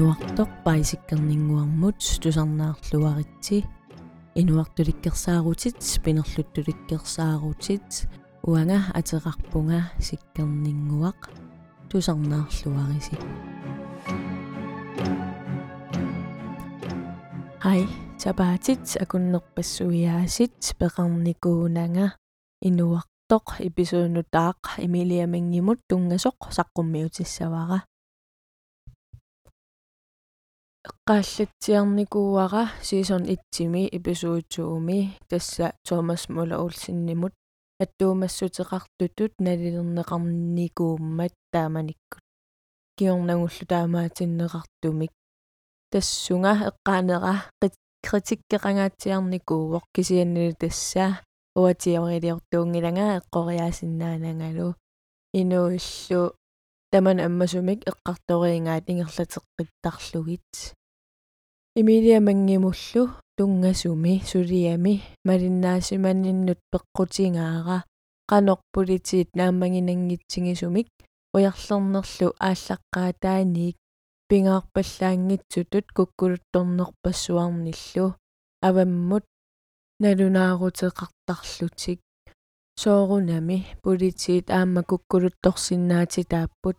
inuartoq paisikkerninguarmut tusarnaarluaritsi inuartulikkersaarutit pinerluttulikkersaarutit uanga ateqarpunga sikkerninguaq tusarnaarluarisi Hai tapaatit akunnerpassuiaasit peqarnikuunanga inuartoq episodunutaaq imiliamangimut tungasoq saqqummiutissavara eqqaallatsiarnikuuara season 1-ми episode 2-ми тасса Thomas Muller Olsen-нимут аттуумассутеқартутут налилернеқарникууммат тааманиккут киорнагуллу таамаатиннеқартумик тассунга эққаанера критиккеқангаатсиарникууоқ кисианнили тассаа уатиорилиортуунгилага эққориаасиннаанагалу инуиллу тамана аммасумик эққарториингаат ингерлатеққиттарлугит Эмилия мангимуллу тунгасуми сулиами малиннаасиманиннут пеққутингаара канорпулитиит нааммагинангитсигисумик уярлернерлу ааллаққаатааниик пингаарпаллаангитсутут куккулутторнерпассуарниллу аваммут налунаарутеқартарлутик соорунами политиит аама куккулутторсиннаати тааппут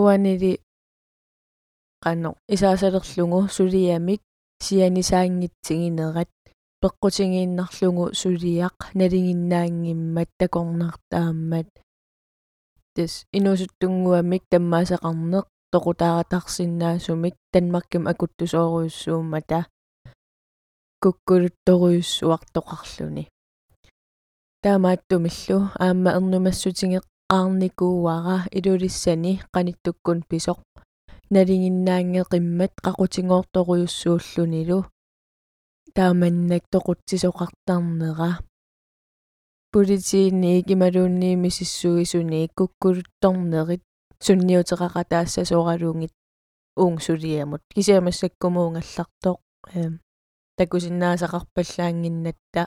уанили qano исаасалерлугу сулиамик сианисаангитсигинерат пеққутингииннарлугу сулиақ налингиннаангиммат такорнартааммат тас инусуттунгуамик таммаасақарнеқ. Тоқутааратарсиннаасумик танмарким акуттусооруйуссууммата куккулутторуйуссуартоқарлуни таамааттумиллу. Аама эрнумассутингеққарникууара илулиссани қаниттуккун писоқ. Налингиннаангеқиммат қақутингоорторуйуссууллунилу. Тааманнак тоқутсисоқартарнера политиинниик ималуунниими сиссуисуни куккулутторнерит сунниутеқақатаассасуоралуунгит унгсулиамут кисиамассаккумуунгаллартоқ такусиннаасақарпаллаангиннатта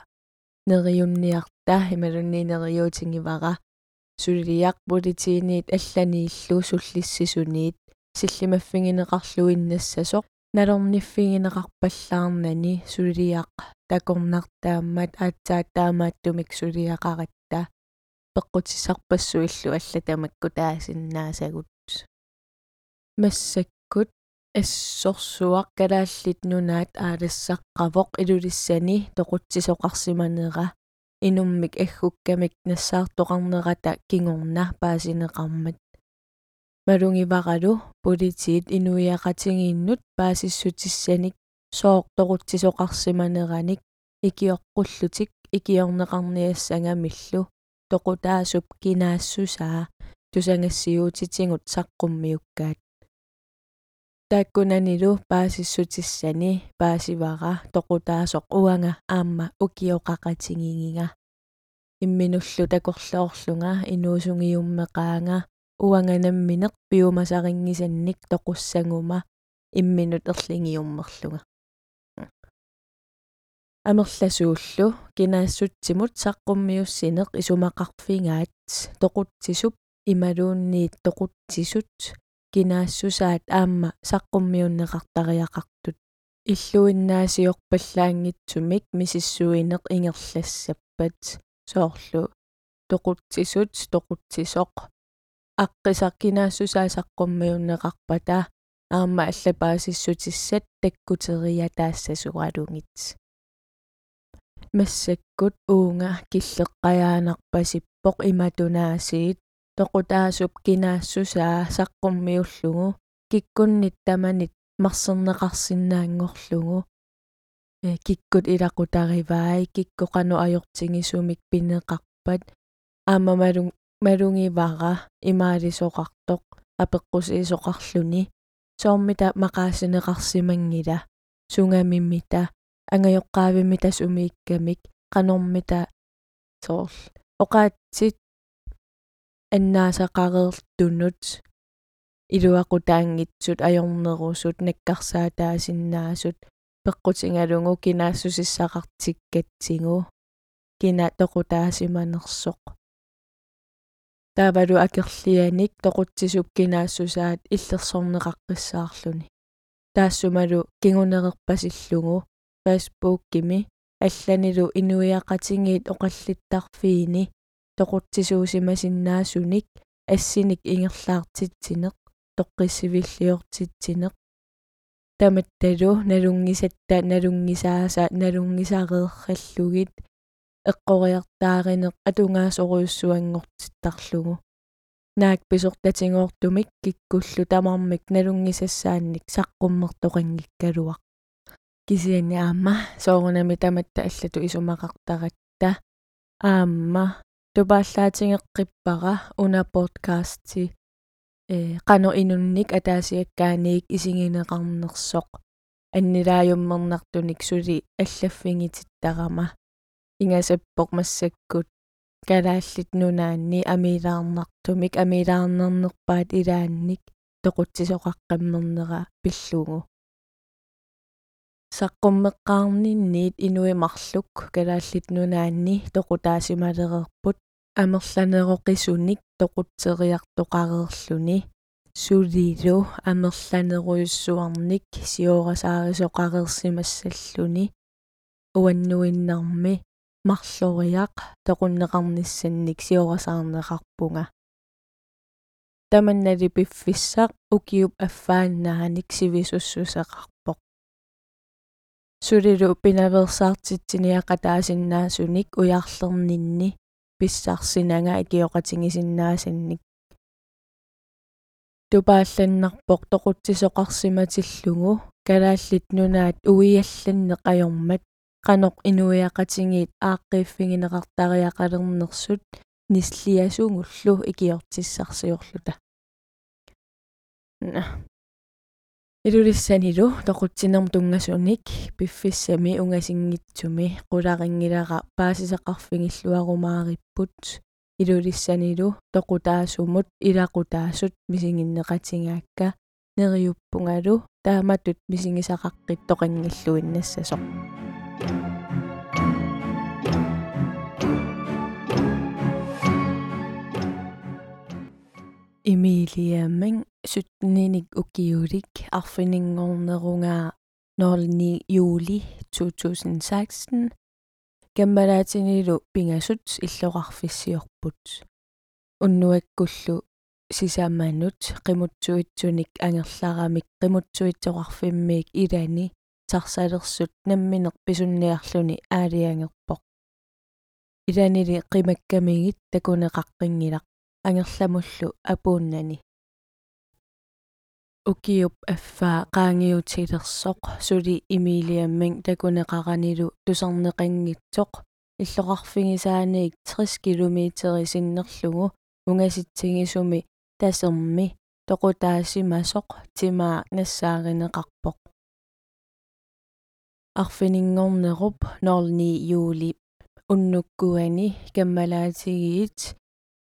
нериунниарта ималунниинериуутингивара сулиақ политииниит алланииллу суллиссисуниит силлимаффигинеқарлуиннассасоқ налорниффигинеқарпаллаарнани сулиақ такорнартааммат аатсааттаамааттумик сулиақаратта пеққутиссарпассу иллу аллатамакку таасиннаасагут. Массаккут ассорсуақ калааллит нунаат аалассаққавоқ илулиссани тоқутсисоқарсиманера инуммик аггуккамик нассаартоқарнерата кингорна паасинеқармат малунгиваралу политиит инуиақатингииннут паасиссутиссаник соорторутсисоқарсиманераник икиоққуллутик икиорнеқарниассангамиллу тоқутаасуп кинаассусаа тусангассиуутитингут саққуммиуккаат тааккунанилу паасиссутиссани паасивара тоқутаасоқ уанга аама укиоқақатингигинга имминуллу такорлоорлунга инуусунгиуммеқаанга уанганамминеқ пиумасарингисанник тоқуссангума имминут ерлингиуммерлунга амерласууллу кинаассутсимут саққуммиуссинеқ исумақарфингаат тоқутсисуп ималуунниит тоқутсисут кинаассусаат аама саққуммиуннеқартариақартут иллуиннаасиорпаллаангитсумик мисиссуинеқ ингерлассаппат. Соорлу. Тоқутсисут тоқутсисоқ. Аққисақкинаассусаасаққуммиуннеқарпата аама аллапаасиссутиссат таккутерия таассасуалунгит массаккут уунга киллеққаяанарпасиппоқ иматунаасиит тоқутаасуп кинаассусаа саққуммиуллугу киккуннит таманит марсернеқарсинаангорлугу э киккут илақутариваи киккоқану ajortingисумик пинеқарпат аамамалун малунгивара имаалисоқартоқ апеққусиисоқарлуни соормита мақаасинеқарсимангила сунгамиммита ангайоққаавимми тас умииккамик қанормита соорл оқаатсит аннаасақарерлтунут илуақутаангитсут ajornerusut наккарсаатаасиннаасут пеққутингалугу кинаассусиссақартиккатсигу кина тоқутаасиманерсоқ таавалу акерлианик тоқутсисуп кинаассусаат иллерсорнеқаққиссаарлуни таассумалу кингунерерпасиллугу фейсбууккими алланилу инуиақатингиит оқаллиттарфиини тоқутсисуусимасиннаасуник ассиник ингерлаартитсинеқ тоққиссивиллиортитсинеқ. Таматталу налунгисатта налунгисааса налунгисаареерраллугит эққориартааринеқ атунгаасоруйуссуангортиттарлугу наак писортатингоортумик киккуллу тамармик налунгисассаанник саққуммертоқангиккалуақ кисиани аама соорунами таматта аллату исумақартаратта аама тупааллаатингеққиппара уна подкасти. Э қано инунник атаасиаккааниик исигинеқарнерсоқ аннилааюммернартуник сули аллаффингититтарама. Ингасаппоқ массаккут. Калааллит нунаанни амилаарнартумик амилаарнернерпаат илаанник тоқутсисоқаққаммернера пиллугу. Саққуммеққарнинниит инуимарлук калааллит нунаанни тоқутаасималерерпут амерланероқисуник тоқутсериартоқареерлүни сулилу амерланеруйуссуарник сиорасаарисоқарерсимассаллуни. Уаннуиннарми марлориақ тоқуннеқарниссанник сиорасаарнеқарпунга. Таманнали пиффиссақ укиуп аффааннааник сивисуссусеқарпоқ сулилу пинаверсаартитсиниақатаасиннаасуник уярлернинни писсарсинага акиоқатингисиннаасанник тупаалланнарпоқ тоқутсисоқарсиматиллугу калааллит нунаат уиалланнеқ ajormat qanoq inuiaqatingiit ааққииффигинеқартариақалернерсут нислиасунгуллу икиортиссарсиорлута илулиссанилу тоқутсинерм тунгасуник пиффиссами унгасингитсуми qularingilара паасисақарфигиллуарумаариппут илулиссанилу тоқутаасумут илақутаасут мисигиннеқатингаакка нериуппунгалу тааматут мисигисақаққит тоқангиллуиннассасоқ Emiliamang sytninik ukiulik arfininngornerungaa 09 juli 2016 каммалаатинилу пингасут иллоқарфиссиорпут уннуаккуллу сисааманут қимутсуитсуник ангерларамик қимутсуитсоқарфиммиик илани тарсалерсут намминеқ писунниарлуни аалиангерпоқ иланили қимаккамигит такунеқаққингилақ ангерламуллу апууннани укиуп аффаа qaangiutilersoq suli имилиамман такунеқаранилу тусарнеқангитсоқ иллоқарфигисааниик 60 километери синнерлугу унгаситсигисуми тасерми тоқутаасимасоқ тимаа нассааринеқарпоқ арфинингорнеруп 09 юли уннуккуани каммалаатигиит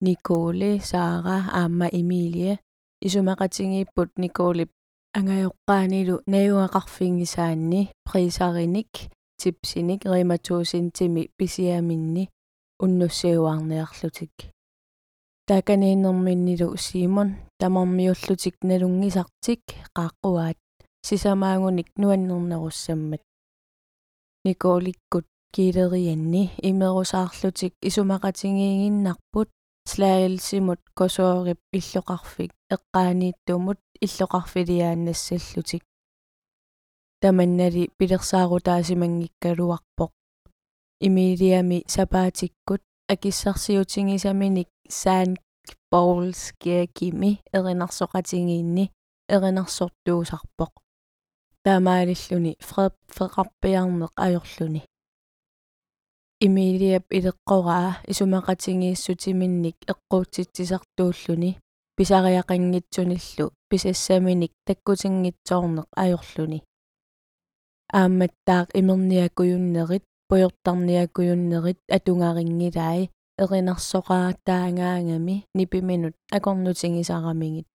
николе саара аама эмилия исумақатингииппут николип ангайоққаанилу наюақарфингисаанни присариник типсиник риматуусинтими писиаминни уннуссиуарниарлутик таканеиннэрминнилу симон тамармиуллутик налунгисартик qaaqquaat сисамаангуник нуаннернеруссаммат николиккут килерианни имерусаарлутик исумақатингиигиннарпут слаалсимут косоорип иллоқарфик эққаанииттумут иллоқарфилиааннассаллутик таманнали пилерсаарутаасимангиккалуарпоқ имилиами сапаатиккут акиссарсиутингисаминик саан боулскиакими эринарсоқатингиинни эринарсортуусарпоқ таамаалиллуни фред феқарпиарнеқ ajorluni имилиап илеққораа исумақатингииссутиминник эққуутситсисартууллуни писариақангитсуниллу писассаминик таккутингитсоорнеқ ajorluni аамматтаақ имерниакуйуннерит пуйортарниакуйуннерит атунгарингилаи эринарсоқаатаагаангами нипиминут акорнутингисарамигит.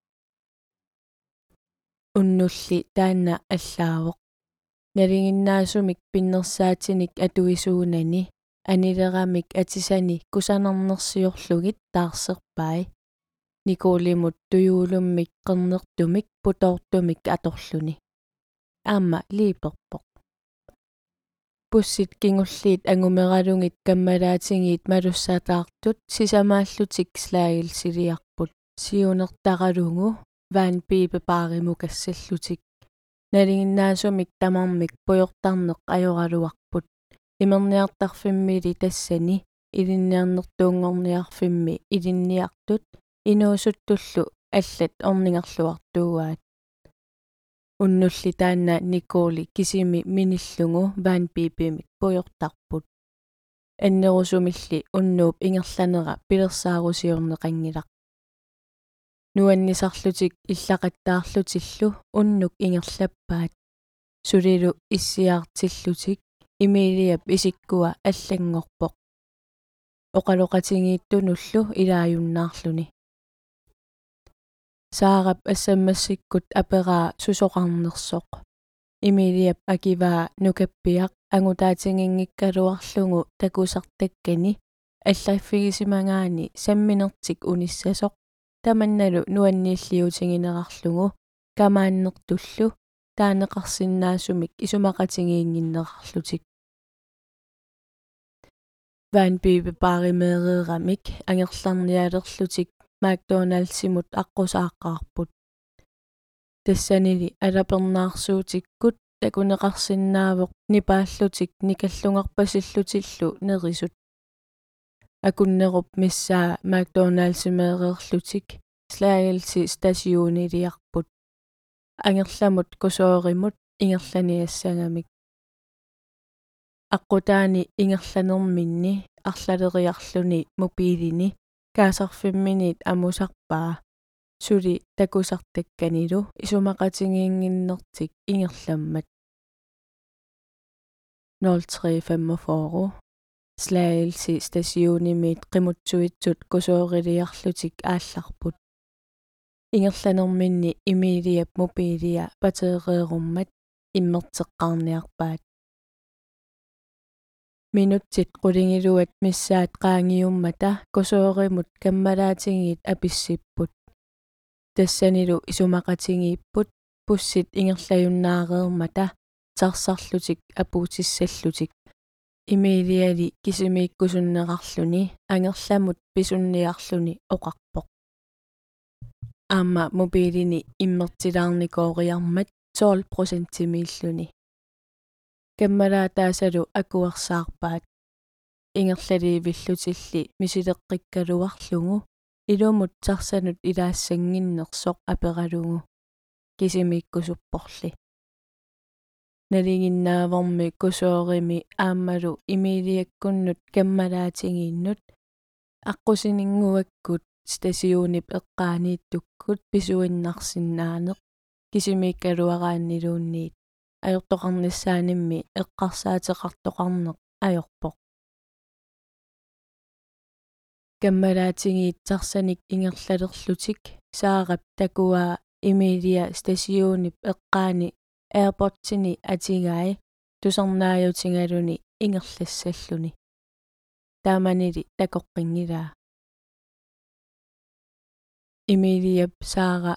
Уннулли таанна аллаавоқ. Налингиннаасумик пиннерсаатиник атуисуунани анилерамик атисани кусанернерсиорлугит таарсерпай николимут туюулуммик qernertumik путоортумик аторлуни аама лииперпоq пуссит кингуллиит ангумералунгит каммалаатингиит малуссаатаартут сисамааллутик слагил силиарпут сиунертаралунгу ваан пипе паариму кассаллутик налингиннаасумик тамармик пуйортарнеq ajorалуарпут имерниартарфиммили тассани илинниарнертуунгорниарфимми илинниартут инуусуттуллу аллат орнингерлуартууаат уннулли таанна николи кисими миниллугу ваан пипимик пуйортарпут. Аннерусумилли уннууп ингерланера пилерсаарусиорнеқангилақ нуаннисарлутик иллақаттаарлутиллу уннук ингерлаппаат. Сулилу иссиаартиллутик имилиап исиккуа аллангорпоq оқалоқатингииттунуллу илааюннаарлуни. Саарап ассаммассиккут апераа сусоқарнерсоқ имилиап акиваа нукаппиақ ангутаатингингиккалуарлугу такусартаккани. Алларфигисимагаани самминертик униссасоқ. Таманналу нуаннииллиутингинерарлугу камааннертуллу таанеқарсиннаасумик исумақатингиингиннерарлутик ван бибе баримеерерамик ангерларниалерлутик макдоналдсимут аққусааққарпут тассанили алапернаарсуутиккут такунеқарсинаавоқ нипааллутик никаллунгарпасиллутиллу нерисут акуннеруп миссаа макдоналдсимеерерлутик слаагилси стасиунилиарпут ангерламут кусооримут ингерланиассагамик аққутаани ингерланерминни арлалериарлүни мобилини каасарфимминит амусарпаа сули такусартакканилу исумақатингиингиннертик ингерламмат 0345 слаилси стасиунимит qimutsuitsut kusooriliarlutik аалларпут ингерланерминни имилиап мобилиа патерееруммат иммертеққарниарпаат минутсит qulingilуат миссаат qaangiummata kusoorimut каммалаатингит аписсиппут тассанилу исумақатингииппут пуссит ингерлаюннаареермата тарсарлутик апуутиссаллутик. Имеилиали кисимииккусуннеқарлүни ангерламут писунниарлүни оқарпоқ. Аама мобилини иммертилаарникоориармат 12% тимииллүни каммалаатаасалу акуерсаарпаат ингерлаливиллутилли мисилеққиккалуарлугу илумут сарсанут илаассангиннерсоқ апералугу кисимииккусуппорли налигиннааварми кусоорими аамалу имилиаккуннут каммалаатингииннут аққусинингуаккут стасиунип эққаанииттуккут писуиннарсинаанеқ кисимиккалуарааннилуунниит ajortoqarnissaanimmi eqqarsaateqartoqarneq ajorpoq каммалаатингиитсарсаник ингерлалерлутик саарап такуаа имилия стасиунип эққаани airportsini atigai тусарнаajutiгалуни ингерлассаллуни. Тааманили такоққингилаа имилиап саара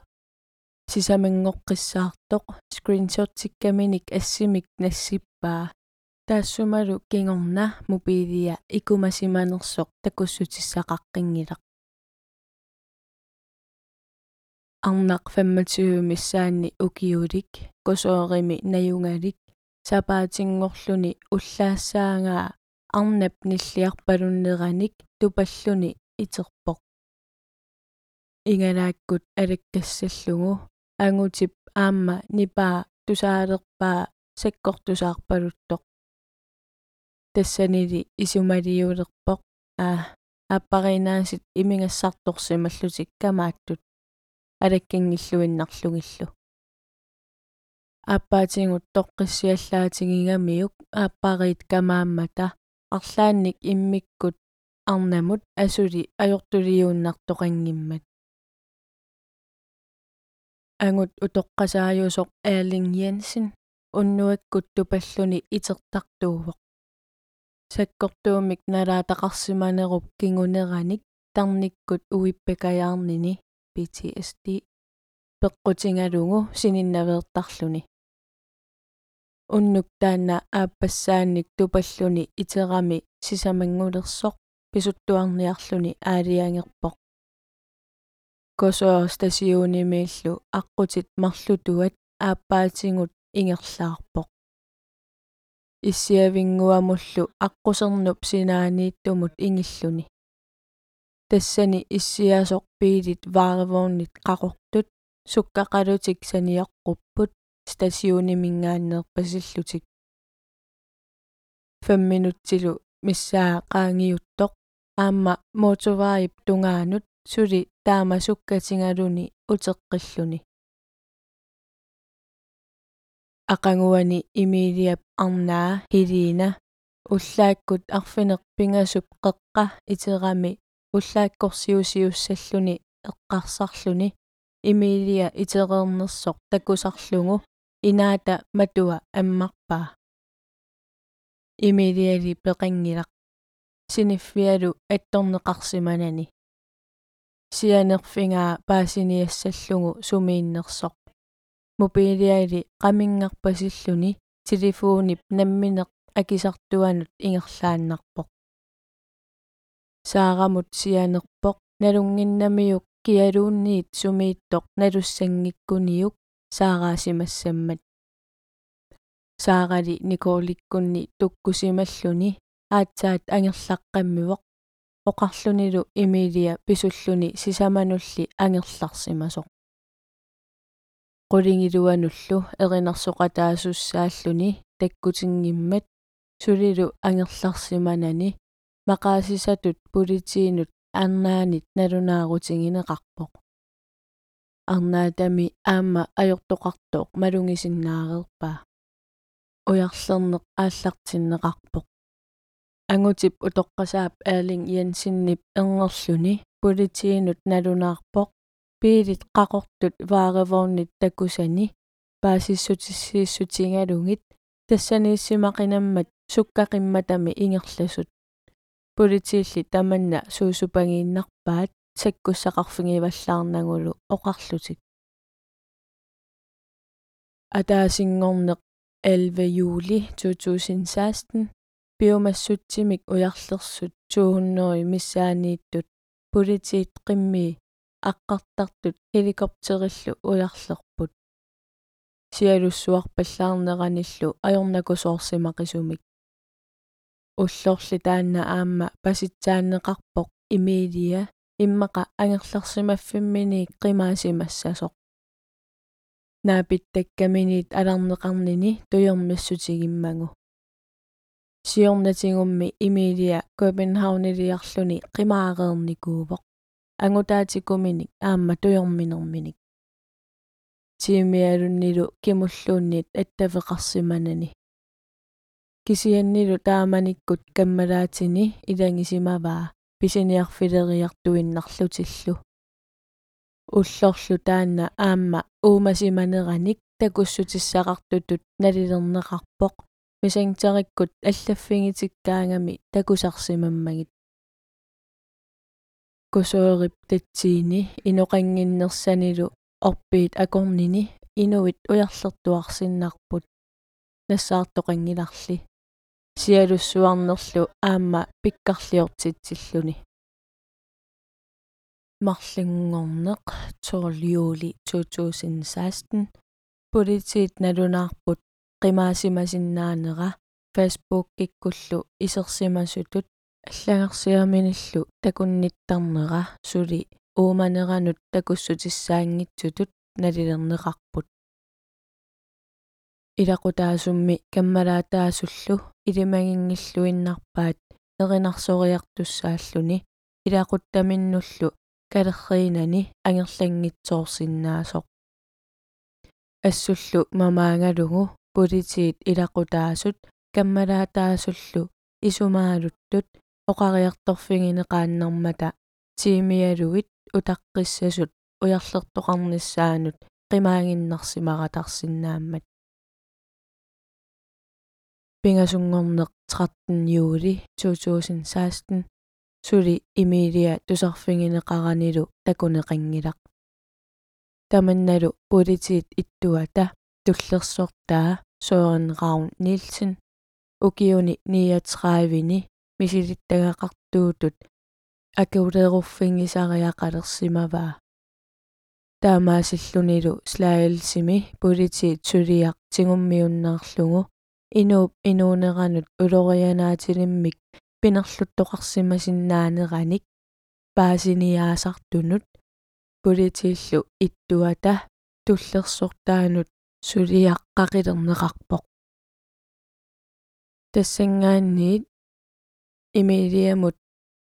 сисамангоққиссаартоқ скриншоттиккаминик ассимик нассиппаа таассумалу кингорна мобилия икумасиманерсоқ такуссутиссақаққингилақ арнақ 25 миссаанни укиулик кусоорими наюнгалик сапаатингорлуни уллаассаангаа арнап ниллиарпалуннераник тупаллуни итерпоқ ингалааккут алаккассаллугу ангутип аама нипаа тусаалерпаа саккортусаарпалуттоқ тассанили исумалиулерпоқ аа аппаринаасит имингассарторсималлутик камааттут. Алаккангиллуиннарлугиллу аппаатингут тоққиссиаллаатингигамиук ааппариит камааммата. Арлаанник иммиккут арнамут асули ажортулиууннартоқангиммат ангут утоққасааюсоқ Erling Jensen уннуаккут тупаллуни итертартуувоқ саккортуумик налаатақарсиманеруп кингунераник тарниккут уиппакаяарнини PTSD пеққутингалугу сининнаверттарлуни unnuk taanna aappassaannik tupalluni iterami sisamangulерсоq pisuttuarniarluni aaliangerpoq kosoor stasiunimiillu аққутит марлутуат. Ааппаатингут ингерлаарпоq иссиавингуамуллу аққусернуп синаанииттумут ингиллуни. Тассани иссиасоқ пиилит вааревоорнит қақортут суккақалутик саниаққуппут. Стасиунимингааннерпасиллутик 5 минуттилу миссаа qaangiuttoq аама моторваип тунгаанут сули таама суккатингалуни утеққиллуни ақангуани имилиап арнаа хилиина уллааккут арфинеқ пингасуп қеққа итерами уллааккорсиусиуссаллуни эққарсарлуни. Имилия итерернерсоқ такусарлугу инаата матуа аммарпаа имилиали пеқангилақ. Синиффиалу атторнеқарсиманани сианерфингаа паасиниассаллугу сумииннерсоқ мобилиали qamingqarpasilluni телефонип намминеқ акисартуанут ингерлааннарпоқ саарамут сианерпоқ налунгиннамиук киалуунниит сумииттоқ налуссангиккуниук саараасимассаммат. Саарали никооликкунни туккусималлуни аатсаат ангерлаққаммивоқ оқарлунилу эмилия писуллуни сисаманулли ангерларсимасоқ qulingilуануллу эринарсоқатаасуссааллуни таккутингиммат сулилу ангерларсиманани мақаасисатут политиинут арнаанит налунаарутингинеқарпоқ арнаатами аама ajortoqartoq malungisinnaarerpaa уярлернеқ ааллартиннеқарпоқ ангутип утоққасаап аалин янсиннип эрнерлүни политиинут налунаарпоқ пиилит қақортут вааревоорнит такусани паасиссутиссииссутингалугит тассанииссимақинаммат суккақимматами ингерласут. Политиилли таманна суусупагииннарпаат саккуссақарфигиваллаарнагулу оқарлутик. Атаасингорнеқ 11 juli 2016 биомассутсимик уярлерсут 200 миссаанииттут политиит қимми аққартартут хеликоптериллу уярлерпут сиалуссуарпаллаарнераниллу ajornakusoorsimaqisumik уллорли таанна аама паситсааннеқарпоқ имилия иммақа ангерларсимаффиммини қимаасимассасоқ. Наапиттаккаминит аларнеқарнини туйормассутигиммагу сиорнатингумми имилия копенхаунилиарлуни қимаареерникуувоқ ангутаатикуминик аама туйорминерминик тиимиалуннилу кимуллуунниит аттавеқарсиманани кисианнилу тааманиккут каммалаатини илангисимаваа писиниарфилериартуиннарлутиллу уллорлу таанна аама уумасиманераник такуссутиссақартутут налилернеқарпоқ мисангтериккут аллаффигитиккаангами такусарсимаммагит. Кусоорип татсиини иноқангиннерсанилу орпиит акорнини инуит уярлертуарсиннарпут нассаартоқангиларли. Сиалуссуарнерлу аама пиккарлиортитсиллуни. Марлингорнеқ 12 juli 2016 политиит налунаарпут qimaasimasinnaaneqa facebook kikkullu isersimasutut аллагерсиаминиллу такунниттарнера сули ууманеранут такуссутиссаангитсутут налилернеқарпут илақутаасумми каммалаатаасуллу илимагингиллуиннарпаат эринарсориартуссааллуни илақуттаминнуллу калерриинани ангерлангитсоорсиннаасоқ ассуллу мамаангалугу политиит илақутаасут каммалаатаасуллу исумаалуттут оқариарторфигинеқааннэрмата тиимиалуит утаққиссасут уярлертоқарниссаанут қимаангиннарсимаратарсинааммат пингасунгорнеқ 13 juli 2016 сули имилия тусарфигинеқаранилу такунеқангилақ таманналу политиит иттуата туллерсортаа Søren Ravn Nielsen ukiuni 39-vini misilittagaqartuutut акиулееруффингисариақалерсимаваа таамаасиллунилу слаалсими полити тулиақ тигуммиуннаарлугу инууп инуунеранут улорианаатилиммик пинерлуттоқарсимасиннаанераник паасиниаасартунут. Политииллу иттуата. Туллерсортаанут сулиаққақилернеқарпоқ тассангаанниит имилиамут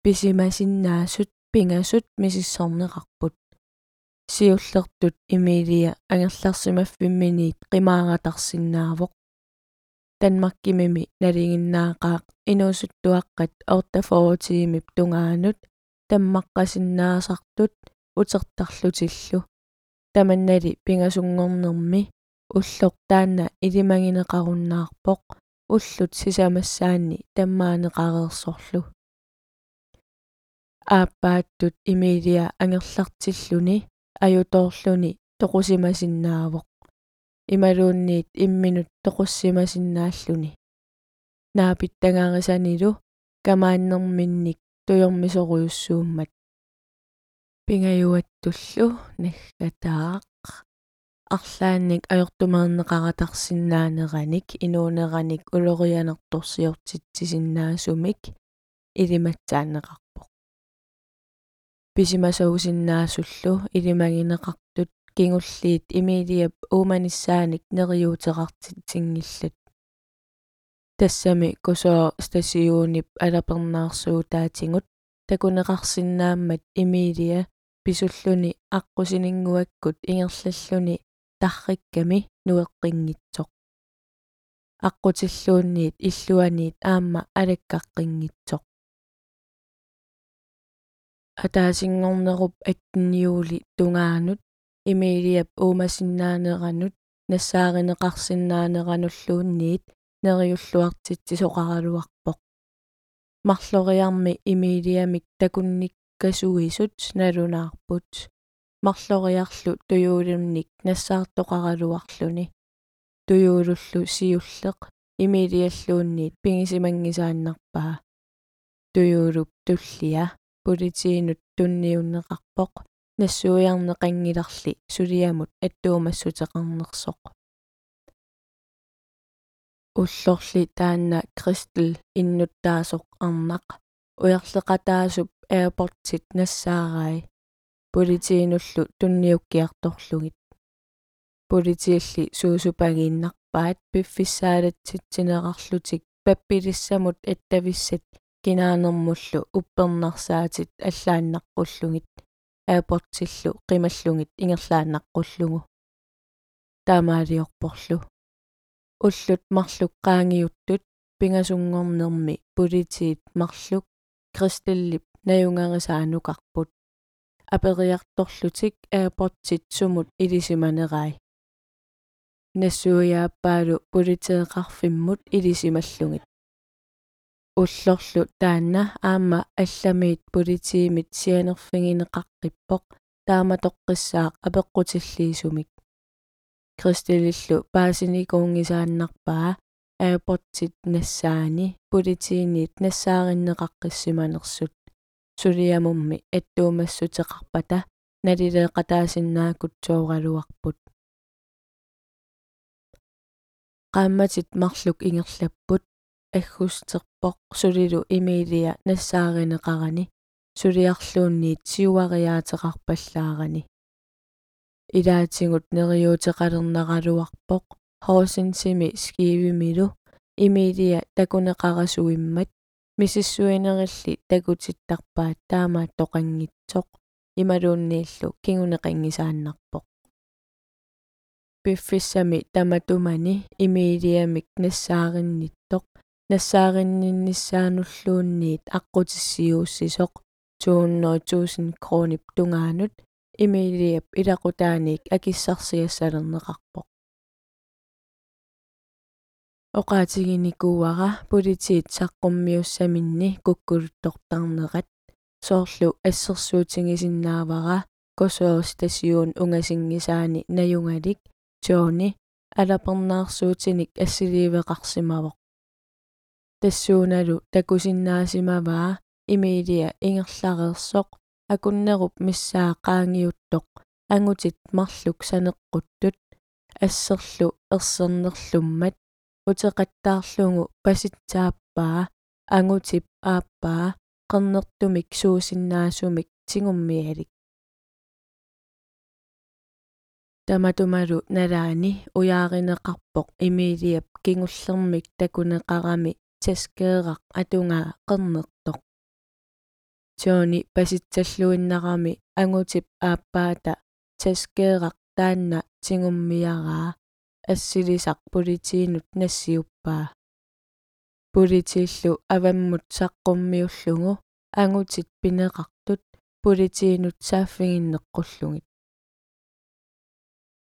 писимасиннаасут пингасут мисиссорнеқарпут сиуллертут имилия ангерларсимаффимминиит қимааратарсиннаавоқ данмаркимими налигиннаақаақ. Инуусуттуаққат ортафоотиимип тунгаанут таммаққасиннаасартут утертарлутиллу таманнали пингасунгорнерми уллоқ таанна илимагинеқаруннаарпоқ уллут сисамассаанни таммаанеқареерсорлу ааппааттут имилия ангерлартиллуни аюторлуни тоқусимасиннаавоқ. Ималуунниит имминут тоқуссимасиннааллуни. Наапиттагаарисанилу камааннэрминник туйормисоруйуссууммат пингаюаттуллу наггатаақ арлаанник ajortumerneqaratарсиннаанераник инуунераник улорианерторсиортитсисиннаасумик илиматсаанеқарпоқ писимасаусиннаасуллу илимагинеқартут кингуллиит имилиап ууманиссааник нериуутеқартитсингиллат тассами кусоо стасиуунип алапернаарсуутаатингут такунеқарсинааммат имилия писуллуни аққусинингуаккут ингерллаллуни таррикками нуэққингитсоқ аққутиллуунниит иллуаниит аама алаккаққингитсоқ атаасингорнеруп аттинниули тунгаанут имилиап уумасиннаанеранут нассааринеқарсиннаанерануллуунниит нериуллуартитсисоқаралуарпоқ марлориарми имилиамик такунниккасуисут налунаарпут марлориарлу туюулунник нассаартоқаралуарлуни туюулуллу сиуллеқ имилиаллуунниит пигисимангисааннарпаа туюулуп туллиа политиинут тунниуннеқарпоқ нассуиарнеқангиларли сулиамут аттуумассутеқарнерсоқ уллорли таанна кристел иннуттаасоқ арнақ уярлекатаасуп аirport-ит нассаарай политиинуллу тунниуккиарторлугит политиалли суусупагииннарпаат пиффиссаалатситсинеқарлутик паппилиссамут аттависсат кинаанермуллу уппернарсаатит аллааннаққуллугит аапортиллу қималлугит ингерлааннаққуллугу таамаалиорпорлу уллут марлук qaangiuttut пингасунгорнерми политиит марлук. Кристеллип наюнгарисаанукарпут апериарторлутик аапортит сумут илисиманерай нассуяаппаалу политеэқарфиммут илисималлугит уллорлу таанна аама алламиит политиимит сианерфигинеқаққиппоқ тааматоққиссаақ апеққутиллиисумик кристелиллу паасиникуунгисааннарпаа аапортит нассаани политиинниит нассаариннеқаққиссиманерсут сулиамумми аттуумассутеқарпата налилеэқатаасиннаакут сооралуарпут qaammatit marluk ingerlapпут аггустерпоқ сулилу имилия нассааринеқарани сулиарлуунниит сиуариаатеқарпаллаарани илаатингут нериуутеқалернералуарпоқ хоосинсими скиивимилу имилия такунеқарасуиммат мисиссуинерилли такутиттарпаат таамаат тоқангитсоқ ималууннииллу кингунеқангисааннарпоқ пиффиссами таматумани. Имилиамик нассааринниттоқ нассааринниннссаануллуунниит аққутиссиууссисоқ 200 000 кронип тунгаанут имилиап илақутааник акиссарсиассалернеқарпоқ оқаатигиникууара политиит саққуммиуссаминни куккулуттортарнерат соорлу ассерсуутингисиннаавара косоо стасиун унгасингисаани наюнгалик тоони алапернаарсуутиник ассиливеқарсимавоқ тассууналу такусиннаасимаваа имиилия ингерлареерсоқ акуннеруп миссаа qaangiuttoq ангутит марлук санеққуттут ассерлу ерсернерлуммат утеқаттаарлугу паситсааппаа ангутип ааппаа qernертумик суусиннаасумик тигуммиалик таматумалу налаани уяаринеқарпоқ имиилиап кингуллермик такунеқарами таскеэрақ атунгаа qernерtoq тоони паситсаллуиннарами ангутип ааппаата таскеэрақ таанна тигуммиараа ассилисақ политиинут нассиуппаа политииллу аваммут саққуммиуллугу ангутит пинеқартут политиинут сааффигиннеққуллугит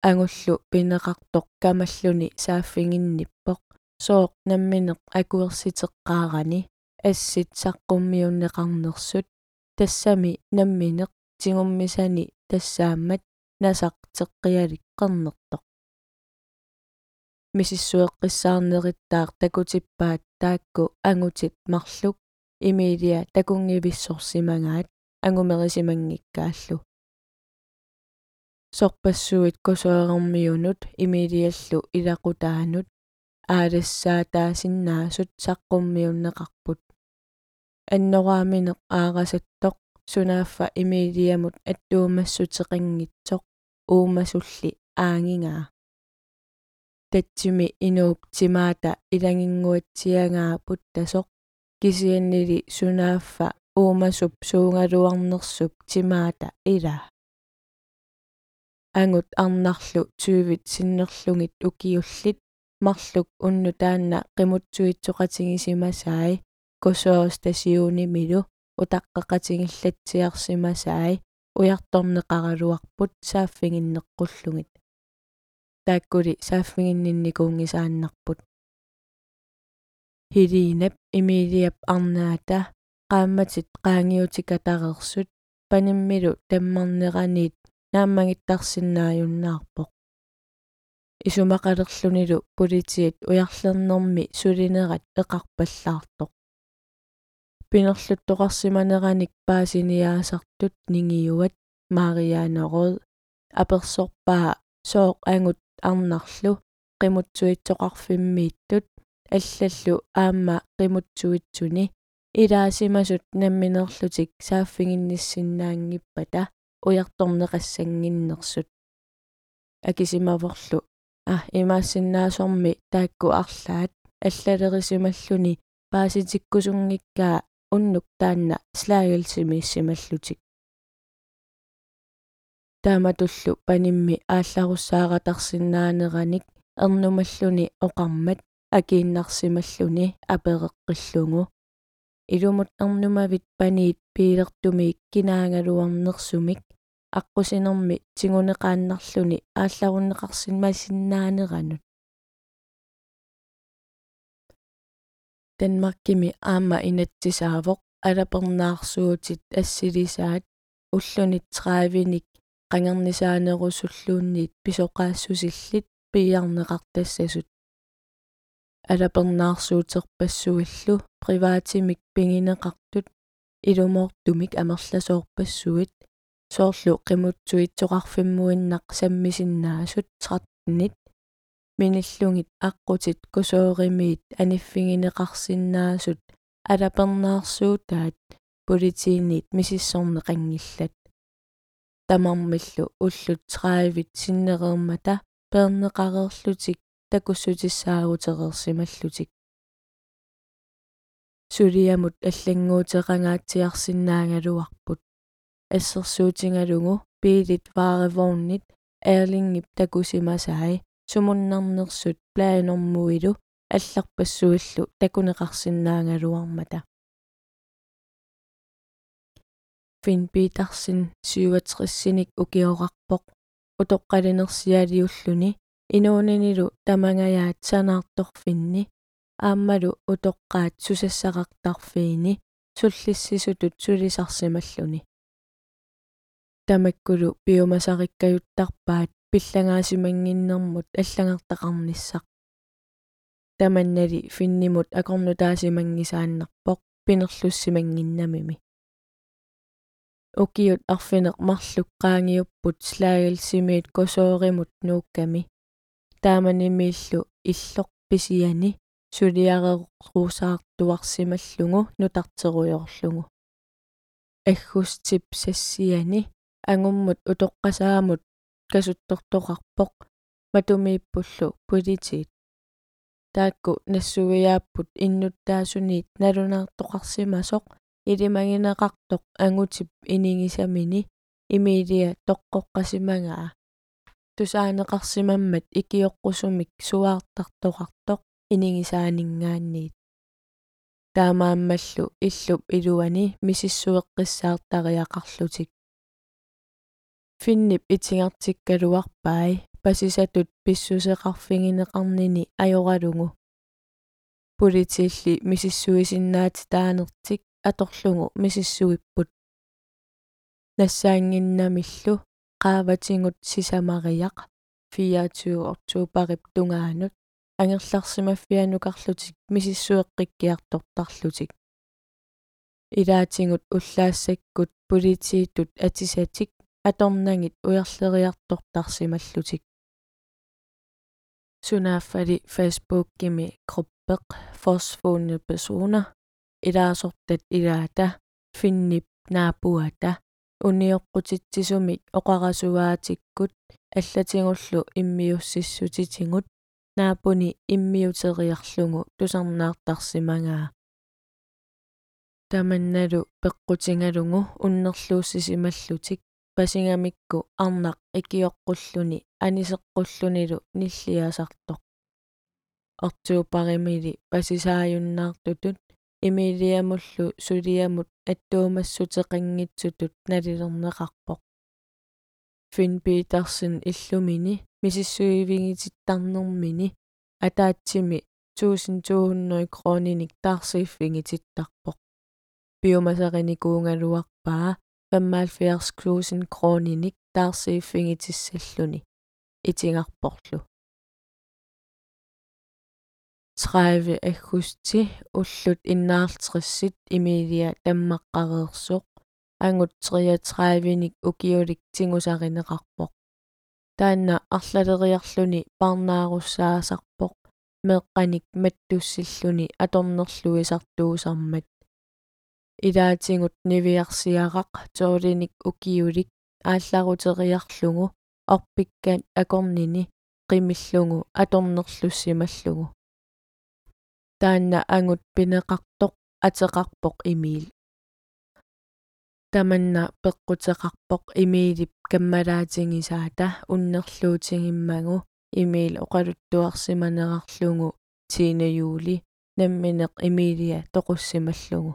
ангуллу пинеқартоқ камаллуни сааффигинниппоқ сооқ намминеқ акуерситеққаарани ассит саққуммиуннеқарнерсут тассами намминеқ тигуммисани тассаамат насақ теққиалик қернертоқ мисиссуэққиссаарнериттаар такутиппаат таакку ангутит марлук имилиа такунгивиссорсимагаат ангумерисимангиккааллу сорпассуит косоерэрмиунут имилиаллу илақутаанут аалассаатаасиннаасут саққуммиуннеқарпут аннорааминеқ аарасаттоқ сунааффа имилиамут аттуумассутеқингитсоқ уумасулли аангингаа татсими инууп тимаата илангингуатсиангаапут тасоқ кисианнили сунааффа уумасуп суунгалуарнерсуп тимаата ила ангут арнарлу тювит синнерлугит укиуллит. Марлук унну таанна qimutsuitsoqatigisimasai косоос тасиунимилу утаққақатигиллатсиарсимасаи уярторнеқаралуарпут сааффигиннеққуллугит тааккули сааффигиннинникуунгисааннарпут хилиинап имилиап арнаата qaammatit qaangiutikatareersut panimmilu tammarneraniit нааммагиттарсинааюннаарпоқ исумақалерлунилу политиит уярлернэрми сулинерат эқарпаллаартоқ. Пинерлуттоқарсиманераник паасиниаасартут нингиуат марианерод аперсорпаа сооқ ангут арнарлу qimutsuitsoqarfimmiittut аллаллу аама qimutsuitсуни илаасимасут намминерлутик сааффигинниссиннаангиппата уярторнеқассангиннерсут. Акисимаворлу а имаассиннаасорми таакку арлаат аллалерисималлуни пааситиккусунгиккаа уннук таанна слаагилсимииссималлутик тааматуллу панимми аалларуссааратарсинаанераник эрнумаллуни оқармат акииннарсималлуни апереққиллугу илумут эрнумавит паниит пиилертумиик кинаангалуарнерсумик аққусинерми тигунеқааннарлуни аалларуннеқарсимасиннаанеранут Danmarkimi аама инатсисаавоқ алапернаарсуутит ассилисаат уллунит 30ник qangernisaanерусуллуунниит писоқаассусиллит пиарнеқартассасут алапернаарсуутерпассуиллу приваатимик пингинеқартут. Илумоортумик амерласоорпассуит. Соорлу qimutsuitsoqarfimmuinnaq саммисиннаасут 13нит миниллугит аққутит кусооримиит аниффигинеқарсинаасут алапернаарсуутаат политиинниит мисиссорнеқангиллат тамармиллу уллут 30вит синнереермата пернеқареерлутик такуссутиссаагутерерсималлутик сулиамут аллангуутеқангаатсиарсинаагалуарпут ассерсуутингалугу пиилит вааревоорнит аерлингип такусимасаи сумуннарнерсут плаанормуилу алларпассуиллу такунеқарсинаагалуармата фин питерсен 67-синик укиорарпоқ утоққалинерсиалиуллуни инуунинилу тамангаяат санаарторфинни ааммалу утоққаат сусассақартарфиини суллиссисутут сулисарсималлуни тамаккулу пиумасариккаюттарпаат пиллагаасимангиннэрмут аллагартақарнissaq таманнали финнимут акорнутаасимангисааннарпоқ пинерлуссимангиннамими укиут арфинеқ марлуккаангиуппут слаагалсимиит косооримут нуукками тааманимииллу иллоқ писиани сулиареруусаартуарсималлугу нутартеруйорлугу аггустип сассиани ангуммут утоққасаамут касуттортоқарпоқ матумииппуллу политит таакку нассугиааппут иннуттаасуниит налунаартоқарсимасоқ илимагинеқартоқ ангутип инигисамини имиилиа тоққоққасимагаа тусаанеқарсимаммат икиоққусумик суаартартоқартоқ инигисаанингаанниит таамааммаллу иллуп илуани мисиссуэққиссаартариақарлутик финнип итингартиккалуарпаи пасисатут писсусеқарфигинеқарнини ajoralungu политиилли мисиссуисиннаати таанертик аторлугу мисиссуиппут. Нассаангиннамиллу qaavatigut sisamariaq 24 oktuuparip tungaanut ангерларсимаффианукарлутик мисиссуэққиккиартортарлутик илаатингут уллаассаккут политиитут атисатик аторнагит уерлериартортарсималлутик сунааффали фейсбуккими группеқ форсфуунни персона илаасортат илаата финнип наапуата униоққутитсисумик оқарасуаатиккут аллатингуллу иммиуссиссутитингут наапуни иммиутериарлугу тусарнаартарсимагаа таманналу пеққутингалугу уннерлууссисималлутик пасингамикку арнақ икиоққуллуни анисеққуллунилу ниллиасартоқ ортуупаримили пасисааюннаартутут имилиамуллу сулиамут аттуумассутеқангитсутут налилернеқарпоқ фин питерсен иллумини мисиссуивигититтарнэрмини атаатсими 1200 крониник таарсииффигититтарпоқ биомасариникуунгалуарпаа 75.000 крониник таарсииффигитиссаллуни итингарпорлу 30 аггусти уллут иннаартриссит имилия таммаққареерсоқ ангут 33ник укиулик тингусаринеқарпоқ. Таанна арлалериарлуни парнааруссаасарпоқ меққаник маттуссиллуни аторнерлуисартуусармат илаатингут нивиарсиарақ тоолиник укиулик аалларутериарлугу. Орпиккаат акорнини qimillungu atornerlussimallugu таанна ангут пинеқартоқ атеқарпоқ имиил. Таманна пеққутеқарпоқ имиилип каммалаатингисаата уннерлуутингиммагу имиил оқалуттуарсиманерарлугу тина юли намминеқ имиилия тоқуссималлугу.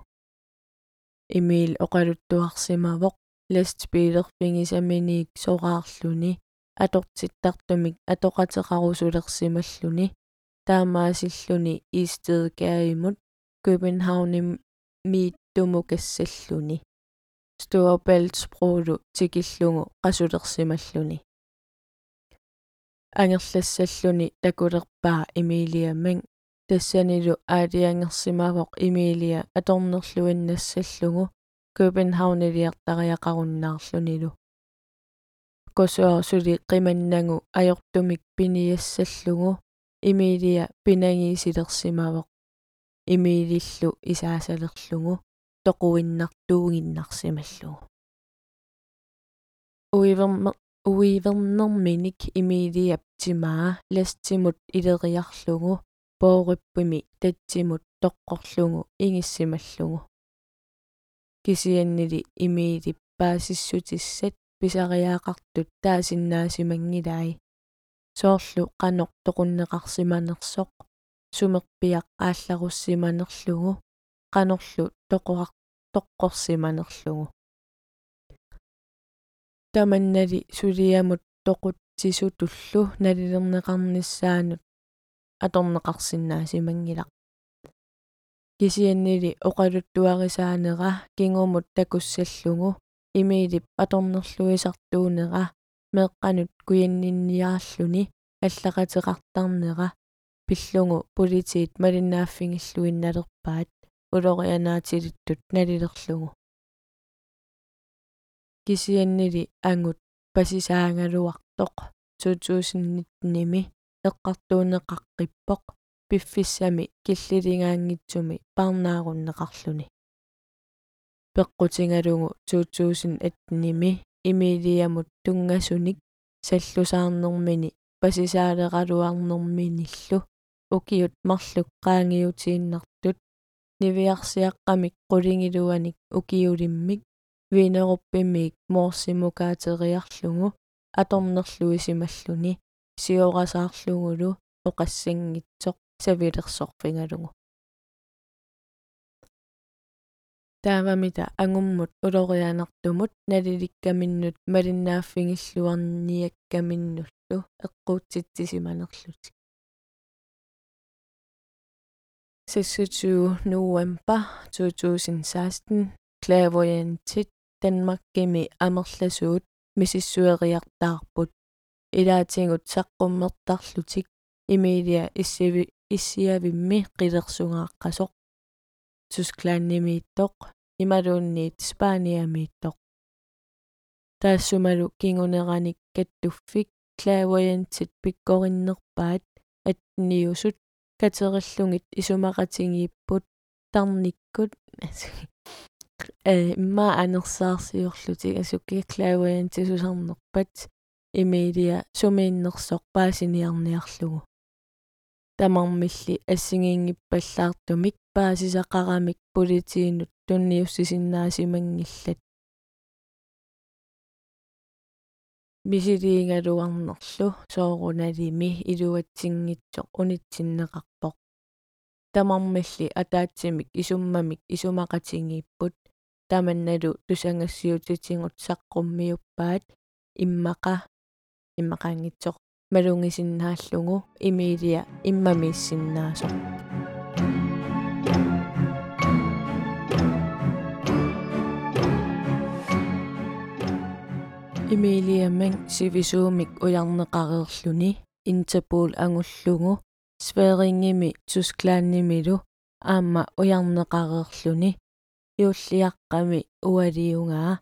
Имиил оқалуттуарсимавоқ ластпилерфингисаминиик сораарлуни атортиттартумик атоқатеқарусулерсималлуни таамаасиллуни истедкааимут København miittumukassalluni Storebæltsbroulu tikillungu qasulersimalluni ангерлассаллуни такулерпаа Эмилия Мэн тассанилу аалиангерсимавоқ Эмилия аторнерлуиннассаллугу Københavnилиартариақаруннаарлунилу косуарсули қиманнагу ajortumik piniassallугу Эмилия пинагиисилерсимавоқ имиилиллу исаасалерлугу тоқуиннартуугиннарсималлугу уиверме уивернэрминик имиилиап тимаа ластимут илериарлугу поориппими татсимут тоққорлугу игиссималлугу кисианнили имиилип паасиссутиссат писариаақартут таасиннаасимангилаи соорлу қанор тоқуннеқарсиманерсоқ сумерпиақ аалларуссиманерлугу qanorlu toqorar toqqorsimanerlugu tamannali suliamut toqutsisutullu nalilernеqarnissaanut аторнеқарсиннаасимангилақ кисианнили оқалуттуарисаанера кингумут такуссаллугу имиилип аторнерлуисартуунера meeqqanut kuyanninniaralluni аллақатеқартарнера пиллугу политиит малинааффигиллуинналерпаат улорианаатилиттут налилерлугу. Кисианнили ангут пасисаангалуартоқ 2019-ми эққартуунеқаққиппоқ пиффиссами киллилингаангитсуми парнааруннеқарлүни пеққутингалугу 2001-ми имилиамут тунгасуник саллусаарнэрмини пасисаалеқалуарнэрминиллу укиут марлук qaangiutiinnartut нивиарсиаққамик qulingilуаник укиулиммик. Винеруппимиик моорсимукаатериарлугу аторнерлуисималлуни сиорасаарлугулу оқассангитсоқ савилерсорфингалугу таавамита ангуммут улорианартумут налиликкаминнут малиннааффигиллуарниаккаминнуллу эққуутситсисиманерлутик 26 november 2016 clairvoyantit Danmarkgimi амерласуут мисиссуериартаарпут илаатингут саққуммертарлутик имилия иссиви иссиавимми қилерсугааққасоқ тусклааннимииттоқ ималуунниит спааниамииттоқ таассумалу кингунераник каттуффик clairvoyantit пиккориннерпаат атниусут катериллугит исумақатингииппут тарниккут э имма анерсаарсиорлутик асукки clairvoyantisусарнерпат имилия сумииннерсоқ паасиниарниарлугу тамармилли ассигиингиппаллаартумик паасисақарамик политиинут тунниуссисиннаасимангиллат мисилиингалуарнерлу соорунalimi илуатсингитсоқ унитсиннеқарпоқ. Тамармилли атаатсимик исуммамик исумақатингииппут таманналу тусангассиутитингут саққуммиуппаат. Иммақа иммақаангитсоқ малунгисиннааллугу имилия иммамииссиннаасоқ имилиаман сивисуумик уярнеқареерлүни интерпол ангуллугу сферингими тусклааннимилу аама уярнеқареерлүни иуллиаққами уалиунгаа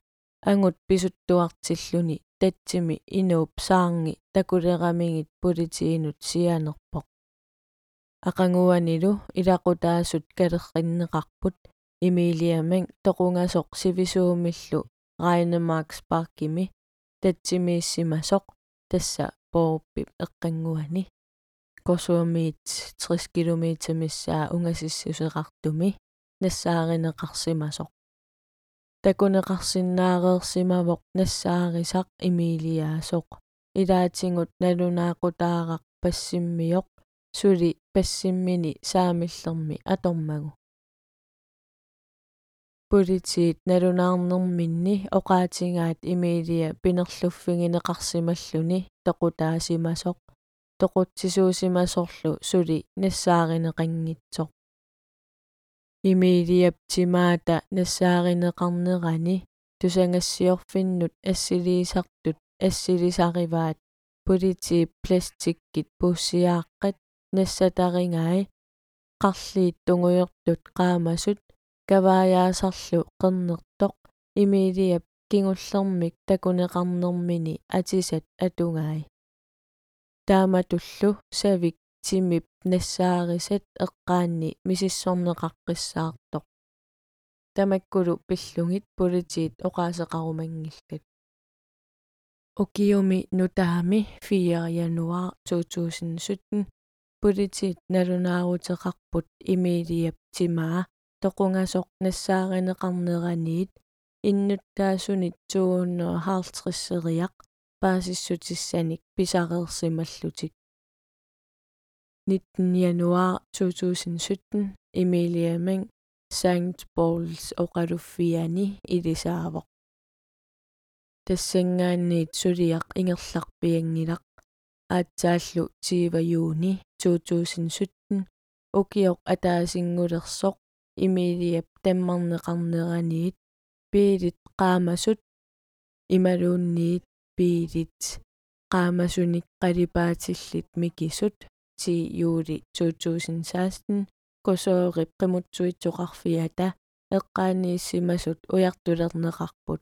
ангут писуттуартиллүни татсими инууп саарнги такулерамигит политиинут сианерпоқ. Ақангуанилу илақутаасут калерриннеқарпут имилиаман тоқунгасоқ сивисуумиллу райнемаркс паркими татсимииссимасоқ тасса пооппип эққангуани. Косуамиит 60 километримиссаа унгасиссусеқартуми нассааринеқарсимасоқ. Такунеқарсиннаареерсимавоқ нассаарисақ имилиаасоқ. Илаатингут налунаақутаарақ пассиммиоқ. Сули пассиммини саамиллерми атормагу политиит налунаарнэрминни оqaатингаат имилия пинерлуффигинеқарсималлуни тоқутаасимасоқ тоқутсисуусимасорлу сули нассааринеқангитсоқ имилиап тимаата нассааринеқарнерани тусангассиорфиннут ассилиисартут ассилисариваат полити пластиккит пуссиааққат нассатарингаи қарлиит тунгуйортут qaamassut каваяасарлу qernertoq имилиап кингуллермик такунеқарнермини атисат атунгаи тааматуллу савик тимип нассаарисат эққаанни мисиссорнеқаққиссаартоқ тамаккулу пиллугит политиит оқаасеқарумангиллат. Окиуми нутаами 4 януар 2017 политиит налунаарутеқарпут имилиап тимаа тоқунгасоқ нассааринеқарнераниит иннуттаасунит 250 baasissutissaanik pisareersimallуtik 19 januar 2017 Emilia Mang St. Pauls oqaluffiani ilisaavoq тассангаанниит сулиақ ингерларпиангилақ аатсааллу 20 юуни 2017 укиоқ атаасингулерсоқ имилиап таммарнеқарнераниит пиилит qaamassut ималуунниит piilit qaamasunik qalipaatillit mikisut ti juuli 2016 kosoorip qimutsuitsoqarfiata эққаанииссимасут уяртулернеқарпут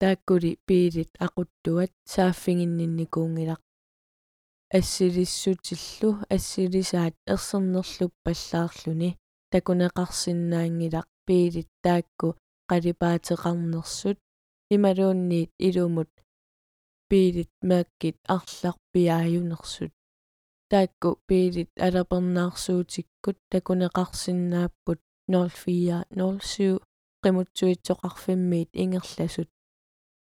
тааккули пиилит ақуттуат сааффигиннинникуунгилақ ассилиссутиллу ассилисаат ерсернерлуп паллаарлүни такунеқарсинаангилақ пиилит таакку қалипаатеқарнерсут ималуунниит илумут пиилит мааккит арларпиааюнерсут таакку пиилит алапернаарсуутиккут такунеқарсинааппут 0407 qimutsuitsoqarfimmiit ingerlasut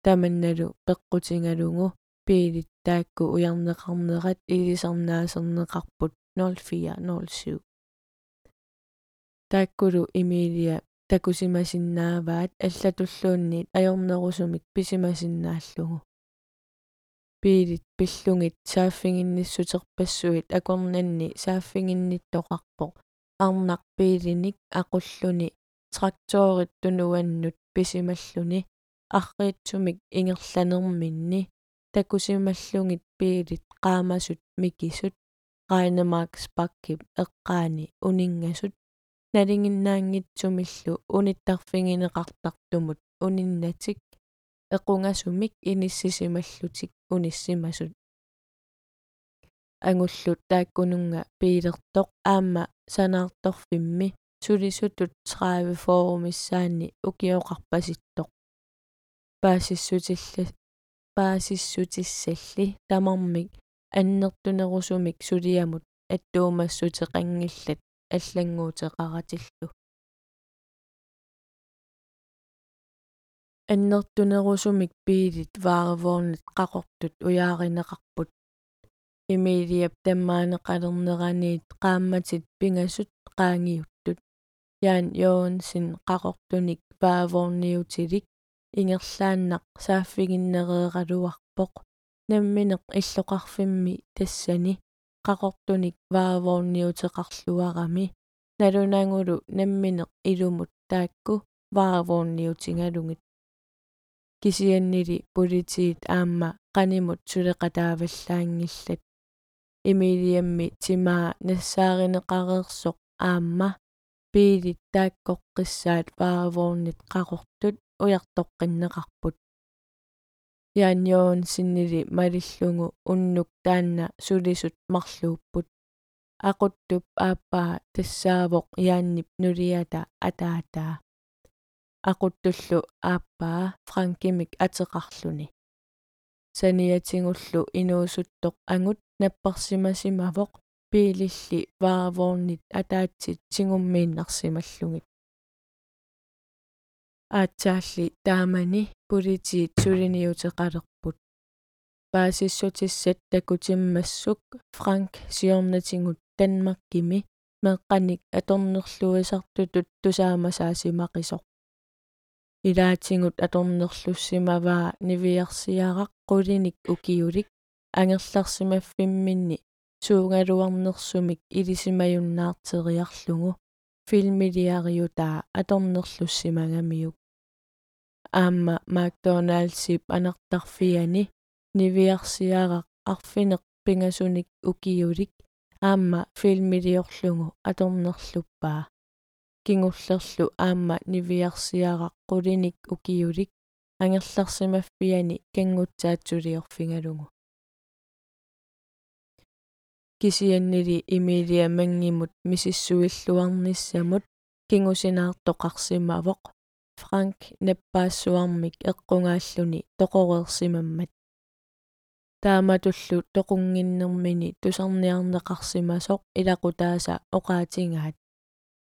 таманналу пеққутингалугу пиилит таакку уярнеқарнерат илисарнаасернеқарпут 0407 тааккулу имилия такусимасиннааваат аллатуллуунниит ajornerusumik писимасиннааллугу пиилит пиллугит сааффигинниссутерпассуит акорнанни сааффигинниттоқарпоқ арнақ пиилиник ақуллуни тракторит тунуаннут писималлуни арриитсумик ингерланерминни такусималлугит пиилит qaamасут микисут Rainemarks pakkip eqqaani uningasut налингиннаангитсумиллу униттарфигинеқартартумут униннатик эқунgasumik иниссисималлутик униссимасут ангуллут тааккунунга пиилертоқ аама санаарторфимми сулисутут 30 форумиссаани укиоқарпаситтоқ паасиссутилла паасиссутиссалли тамармик аннертунерусумик сулиамут аттуумассутеқангиллат аллангуутеқаратиллу аннертунерусумик пиилит вааревоорнит қақортут уяаринеқарпут имилиап таммаанеқалернераниит qaammatит пингасут qaangiuttut яан йоонсин qaqortunik paavoorniutilик ингерлааннақ сааффигиннереералуарпоқ намминеқ иллоқарфимми тассани qaqortunik vaavoorniuteqarluarami налунангулу намминеқ илумут таакку vaavoorniutigalungit кисианнили политиит аама qaнимут сулеқатааваллаангиллат имилиамми тимаа нассааринеқареерсоқ аама пиилит тааккоққиссаат vaavoornit qaqortut уяртоққиннеқарпут яаньоон синнили малиллугу уннук таанна сулисут марлууппут. Aquttup aappaa тассаавоқ яаннип нулиата атаатаа aquttullu aappaa франкимик атеқарлуни. Саниатингуллу инуусуттоқ ангут наппарсимасимавоқ пиилилли ваавоорнит атаатсит сингуммииннарсималлугит аатсаалли таамани политиит сулиниутеқалерпут паасиссутиссат такутиммассук франк сиорнатингут танмаккими меққаник аторнерлуисартутут тусаамасаасимақисоқ илаатингут аторнерлуссимаваа нивиарсиарақ qулиник укиулик ангерларсимаффимминни суунгалуарнерсумик илисимаюннаартериарлугу филмилиариутаа аторнерлуссимагамиук аама макдоналдсип анертарфиани нивиарсиарaq арфинеq пингасуник укиулик аама филмилиорлугу аторнерлуппаа кингуллерлу аама нивиарсиарaq qулиник укиулик ангерларсимаффиани кангутсаатсулиорфингалугу кисианнили имилиа мангимут мисиссуиллуарниссамут кингусинаартоқарсимавоқ франк наппаассуармик эққунгааллуни тоқореерсимаммат тааматуллу тоқунгиннэрмини тусарниарнеқарсимасоқ илақутааса оqaатингаат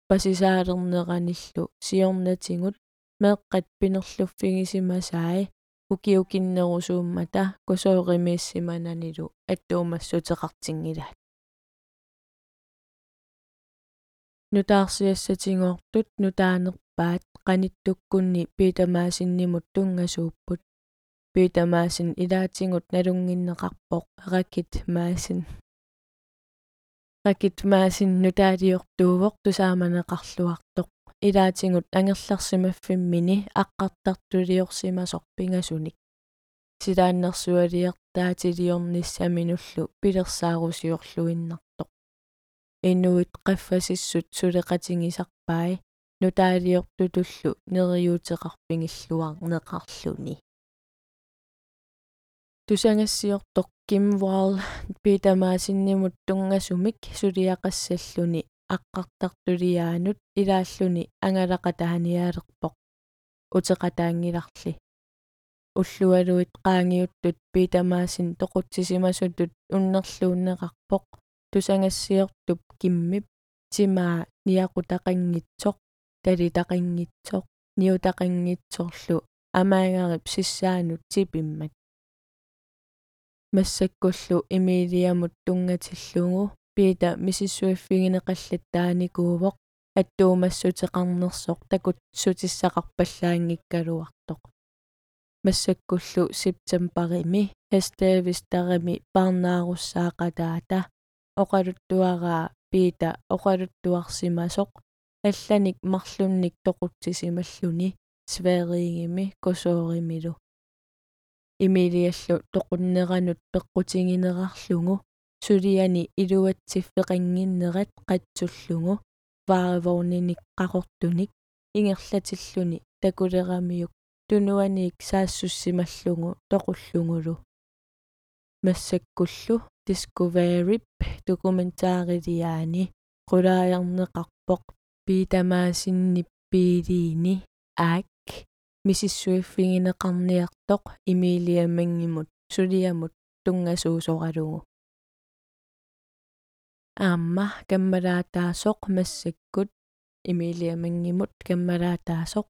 пасисаалернераниллу сиорнатингут меэққат пинерлуффигисимасаи укиукиннерусууммата кусооримииссимананилу аттуумассутеқартингилаат нутаарсиассатингоортут нутаанерпаат питамаасиннимут тунгасууппут питамаасин илаатингут налунгиннеқарпоқ ракит маасин ракит маасин нутаалиортуувоқ тусааманеқарлуартоқ. Илаатингут ангерларсимаффиммини аққартартулиорсимасоқ пингасуник силааннэрсуалиертаатилиорниссаминуллу пилерсаарусиорлуиннартоq инуит qaffasissut suleqatingisarpai нутаалиортутуллу нериуутеқарпингиллуарнеқарлуни тусангассиортоқ кимвал питамаасиннимут тунгасумик сулиақассаллуни аққартартулиаанут илааллуни ангалақатааниаалерпоқ утеқатаангиларли. Уллуалуит qaangiuttut питамаасин тоқутсисимасутут уннерлууннеқарпоқ тусангассиортуп киммип тимаа ниақутақангитсоқ талитақангитсоқ ниутақангитсорлу амаангарип сиссаанут типиммат. Массаккуллу имилиамут тунгатиллугу пита мисиссуиффигинеқаллаттааникуувоқ аттуумассутеқарнерсоқ такут сутиссақарпаллаангиккалуартоқ массаккуллу септембарими хастаавистарами парнааруссаақатаата оқалуттуараа пита оқалуттуарсимасоқ алланик марлунник тоқутсисималлуни сверингими косооримилу имилиаллу тоқуннеранут пеққутингинерарлугу сулиани илуатсиффеқангиннерат қатсуллугу ваареворниник қақортуник ингерлатиллуни такулерамиук тунуаниик саассуссималлугу тоқуллугулу массаккуллу discovery документаарилиаани qulaajarneqarpoq piitamaasinnippiiliini aak мисиссуиффигинеқарниартоқ имилиамангимут сулиамут тунгасуусораlugu аама каммалаатаасоқ массаккут имилиамангимут каммалаатаасоқ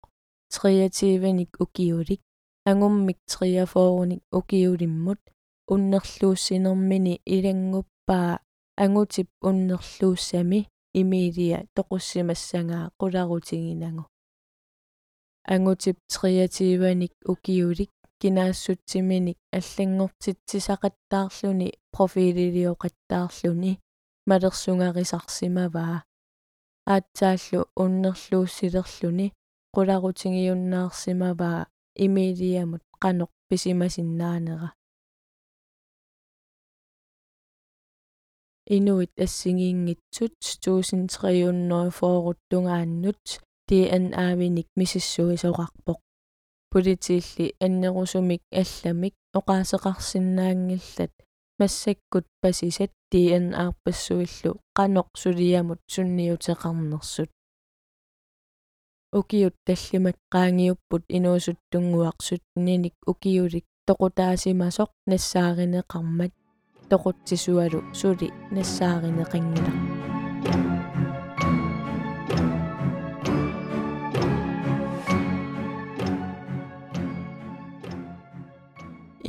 триативаник укиулик ангуммик триафооруник укиулиммут уннерлууссинермини илангуппаа ангутип уннерлууссами имилия тоқуссимассангаа qularutiginagu ангутип триативаник укиулик кинаассутсиминик аллангортитсисақаттаарлүни профилилиоқаттаарлүни малерсунгарисарсимаваа аатсааллу уннерлууссилерлүни qularutigиуннаарсимаваа имилиамут qaноq писимасиннаанера инуит ассигиингитсут 1300 фооруттунгааннут DNA-виник мисиссуисоқарпоқ политиилли аннерусумик алламик оқаасеқарсинаангиллат массаккут пасисат DNA-пассуиллу qaноқ сулиамут сунниутеқарнерсут укиут таллимат qaangiupпут инуусуттунгуарсут ниник укиулик тоқутаасимасоқ нассааринеқармат тоқутсисуалу сули нассааринеқингила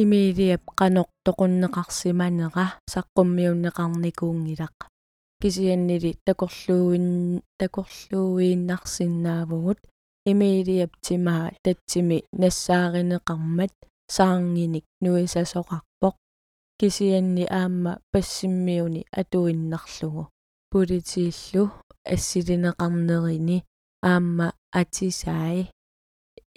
имилиап qaноq toqunneqarsimanera saqqummiunneqarnikuungilaq кисианнили такорлууин такорлууииннарсинаавгут имилиап тимаа татсими нассааринеқармат саарнгиник нуисасоқарпоқ кисианни аама пассиммиуни атуиннарлугу. Политииллу ассилинеқарнерини аама атисаи.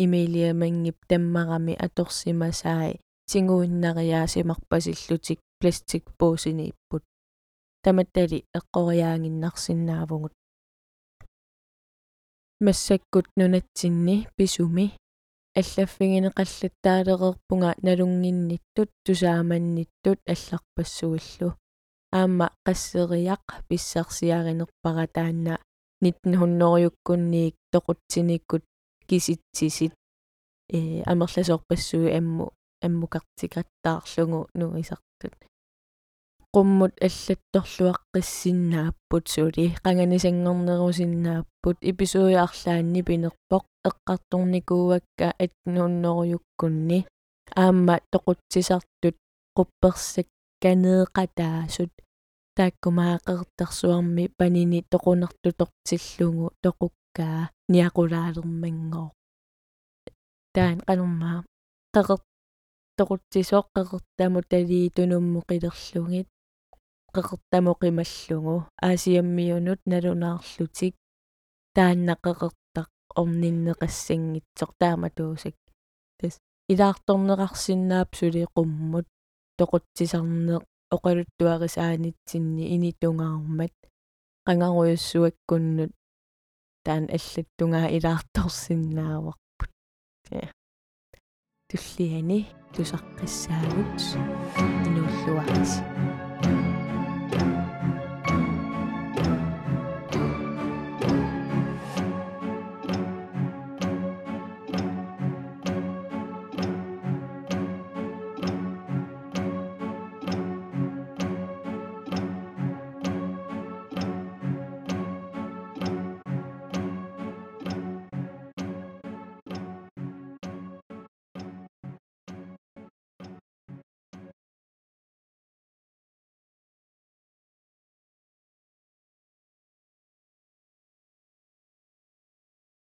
Имилиамангип таммарами аторсимасаи. Тингуиннариаасимарпасиллутик пластик поосинииппут таматтали эққориаангиннарсинаавгут массаккут нунатсинни писуми аллаффигинеқаллаттаалеқерпунга налунгинниттут тусааманниттут алларпассуиллу аама qasseriaq писсарсиаринерпаратаанна 1900-юккунниик тоқутсиниккут киситсисит. Э амерласоорпассуи амму аммукартикаттаарлугу нуисартут qumмут аллатторлуаққиссиннааппут сули qanganisangornerusиннааппут иписуиарлаанни пинерпоқ. Эққарторникууакка атнууннеруйуккунни аама тоқутсисартут. Quppersakkaneeqataasut тааккумаақертарсуарми панини тоқунертутортиллугу тоқуккаа. Ниақулаалермангоо таан qanummaa qeqer тоқутсисоққеқертаму талиитунумму қилерлугит qeqertamu qimallugu аасиаммиунут налунаарлутик тааннақеқертақ орниннеқассангитсоқ таама туусак тас илаарторнеқарсинаап сули qumмут тоқутсисарнеқ оқалуттуарисаанитсинни инитунгаармат qangaruйуссуаккуннут таан аллаттунгаа илаарторсинааварпут туллиани тусаққиссаагут инууллуарис